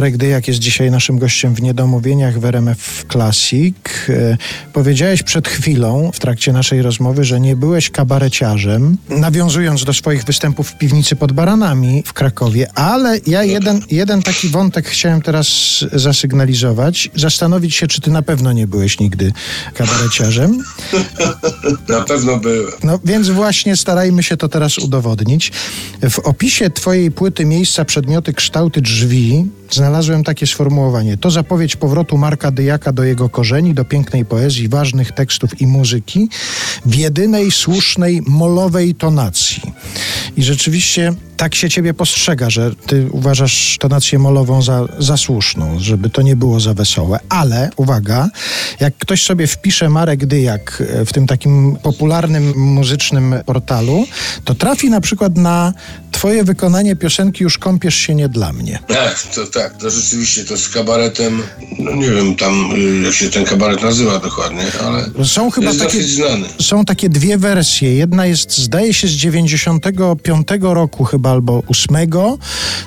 Marek Dyjak jest dzisiaj naszym gościem w Niedomówieniach w RMF Classic. E, powiedziałeś przed chwilą w trakcie naszej rozmowy, że nie byłeś kabareciarzem, nawiązując do swoich występów w piwnicy pod Baranami w Krakowie, ale ja jeden, jeden taki wątek chciałem teraz zasygnalizować, zastanowić się, czy ty na pewno nie byłeś nigdy kabareciarzem. Na pewno byłem. No więc właśnie starajmy się to teraz udowodnić. W opisie twojej płyty Miejsca, Przedmioty, Kształty, Drzwi znalazłem takie sformułowanie. To zapowiedź powrotu Marka Dyjaka do jego korzeni, do pięknej poezji, ważnych tekstów i muzyki w jedynej, słusznej, molowej tonacji. I rzeczywiście tak się ciebie postrzega, że ty uważasz tonację molową za, za słuszną, żeby to nie było za wesołe. Ale, uwaga, jak ktoś sobie wpisze Marek Dyjak w tym takim popularnym muzycznym portalu, to trafi na przykład na twoje wykonanie piosenki Już kąpiesz się nie dla mnie. Tak, to tak, to rzeczywiście to z kabaretem, no nie wiem tam y, jak się ten kabaret nazywa dokładnie, ale są chyba jest takie, znany. Są takie dwie wersje. Jedna jest, zdaje się, z 95 roku chyba, albo 8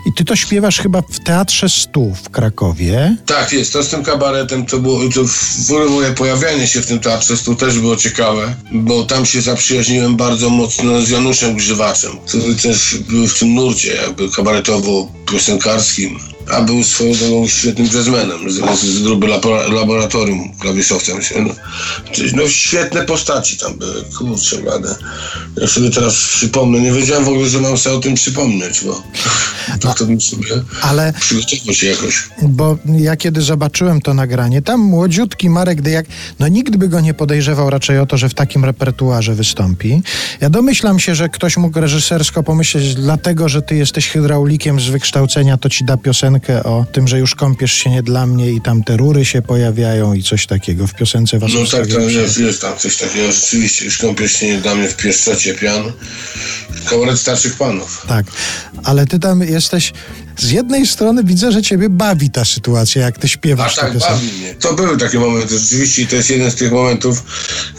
i ty to śpiewasz chyba w Teatrze Stu w Krakowie. Tak, jest. To z tym kabaretem to było, to w ogóle moje pojawianie się w tym Teatrze Stu też było ciekawe, bo tam się zaprzyjaźniłem bardzo mocno z Januszem Grzywaczem, który też był w tym nurcie jakby kabaretowo-piosenkarskim a był swoją drogą świetnym jazzmenem z, z grupy laboratorium klawiszowcem. No, no świetne postaci tam były, kurczę blade. Ja sobie teraz przypomnę, nie wiedziałem w ogóle, że mam sobie o tym przypomnieć, bo to, to bym sobie Ale, przygotował się jakoś. Bo ja kiedy zobaczyłem to nagranie, tam młodziutki Marek Dyjak, no nikt by go nie podejrzewał raczej o to, że w takim repertuarze wystąpi. Ja domyślam się, że ktoś mógł reżysersko pomyśleć, dlatego, że ty jesteś hydraulikiem z wykształcenia, to ci da piosenkę piosenkę o tym, że już kąpiesz się nie dla mnie i tam te rury się pojawiają i coś takiego w piosence was. No tak, tam jest, jest tam coś takiego, rzeczywiście, już kąpiesz się nie dla mnie w pieszczocie pian. Kabaret starszych panów. Tak, ale ty tam jesteś z jednej strony widzę, że ciebie bawi ta sytuacja, jak ty śpiewasz. A tak, bawi mnie. To były takie momenty, rzeczywiście i to jest jeden z tych momentów,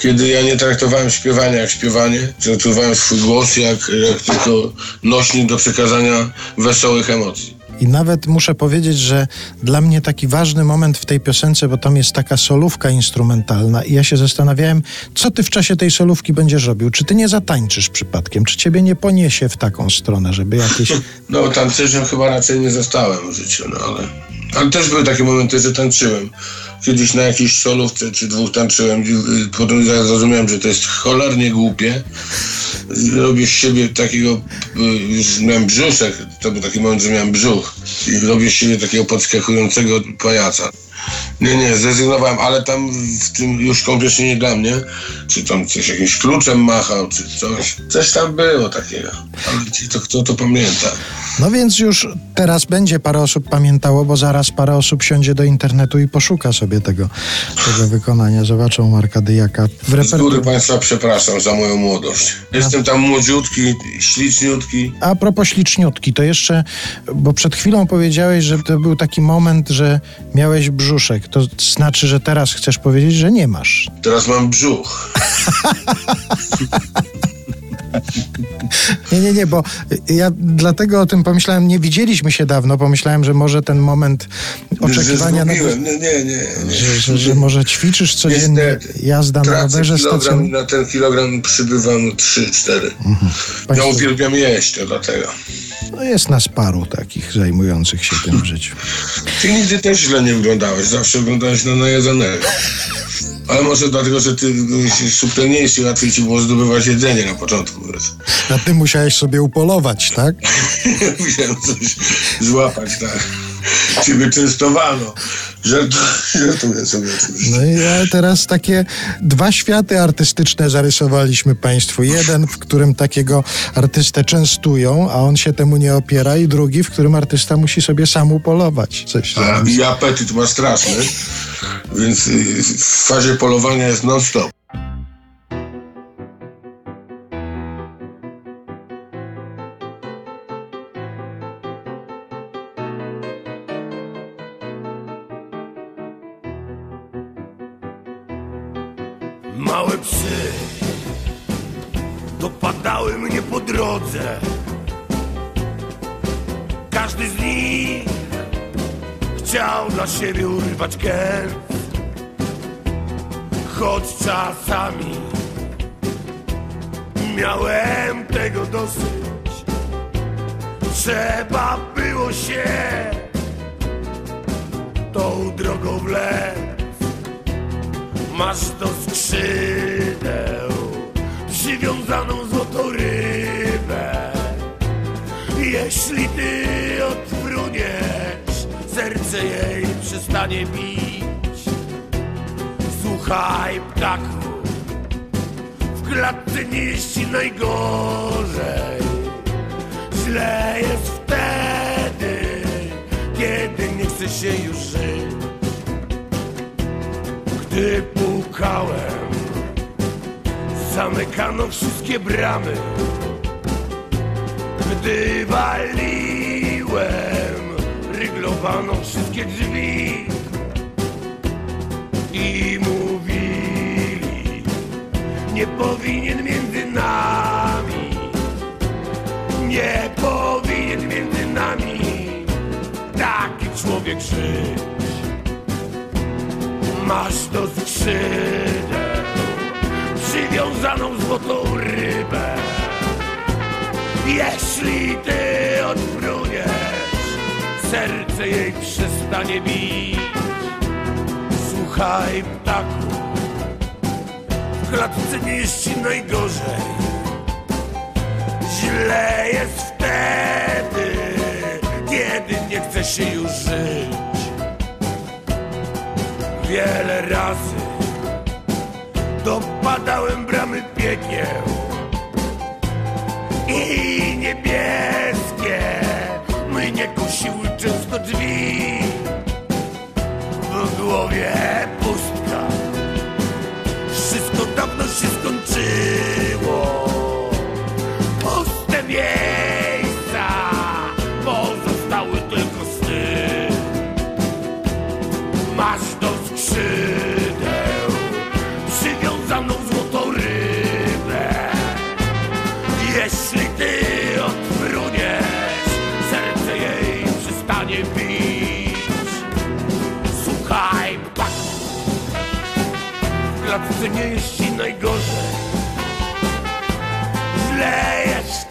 kiedy ja nie traktowałem śpiewania jak śpiewanie, traktowałem swój głos jak, jak tylko nośnik do przekazania wesołych emocji. I nawet muszę powiedzieć, że dla mnie taki ważny moment w tej piosence, bo tam jest taka solówka instrumentalna i ja się zastanawiałem, co ty w czasie tej solówki będziesz robił? Czy ty nie zatańczysz przypadkiem? Czy ciebie nie poniesie w taką stronę, żeby jakieś... No tancerzem chyba raczej nie zostałem w życiu, no ale... Ale też były takie momenty, że tańczyłem. Kiedyś na jakiejś solówce czy dwóch tańczyłem. Potem zrozumiałem, że to jest cholernie głupie robię z siebie takiego, już miałem brzuszek, to był taki moment, że miałem brzuch i robię z siebie takiego podskakującego pajaca. Nie, nie, zrezygnowałem, ale tam w tym już kompletnie nie dla mnie, czy tam coś jakimś kluczem machał, czy coś. Coś tam było takiego, ale to kto to pamięta. No więc już teraz będzie parę osób pamiętało, bo zaraz parę osób siądzie do internetu i poszuka sobie tego, tego wykonania. Zobaczą Marka Dyjaka. W repertu... Z góry Państwa przepraszam za moją młodość. Jestem tam młodziutki, śliczniutki. A propos śliczniutki, to jeszcze, bo przed chwilą powiedziałeś, że to był taki moment, że miałeś brzuszek. To znaczy, że teraz chcesz powiedzieć, że nie masz. Teraz mam brzuch. Nie, nie, nie, bo ja dlatego o tym pomyślałem, nie widzieliśmy się dawno, pomyślałem, że może ten moment oczekiwania... Na... Nie, nie, nie. nie. Że, że, że, może ćwiczysz codziennie Niestety. jazda na rowerze stacjon... Na ten kilogram przybywam 3-4. Mhm. Ja uwielbiam jeść, to dlatego. No jest nas paru takich zajmujących się tym w życiu. Ty nigdy też źle nie wyglądałeś, zawsze wyglądałeś na najedzonego. Ale może dlatego, że ty byłeś subtelniejszy, łatwiej ci było zdobywać jedzenie na początku. A ty musiałeś sobie upolować, tak? Musiałem coś złapać, tak. Ciebie częstowano. Żartuję sobie oczywiście. No i teraz takie dwa światy artystyczne zarysowaliśmy Państwu. Jeden, w którym takiego artystę częstują, a on się temu nie opiera i drugi, w którym artysta musi sobie sam upolować. Coś a, I apetyt ma straszny, więc y, w fazie polowania jest non-stop. Małe psy dopadały mnie po drodze. Każdy z nich chciał dla siebie urwać kęs Choć czasami miałem tego dosyć Trzeba było się tą drogą wlec Masz do skrzydeł przywiązaną złotą rybę. Jeśli ty odfruniesz, serce jej przestanie bić. Słuchaj ptaku, w klatce nie jeździ najgorzej. Źle jest wtedy, kiedy nie chce się już żyć. Gdy pukałem, zamykano wszystkie bramy. Gdy waliłem, ryglowano wszystkie drzwi. I mówili, nie powinien między nami Nie powinien między nami taki człowiek żyć. Masz do skrzydeł Jeśli ty odfruniesz, serce jej przestanie bić. Słuchaj ptaku, w klatce nie jest ci najgorzej. Źle jest wtedy, kiedy nie chce się już żyć. Wiele razy dopadałem bramy piekieł i niebieskie. Mnie kusiły często drzwi. W głowie pustka wszystko dawno się skończyło klatce nie jest ci najgorzej. Źle jest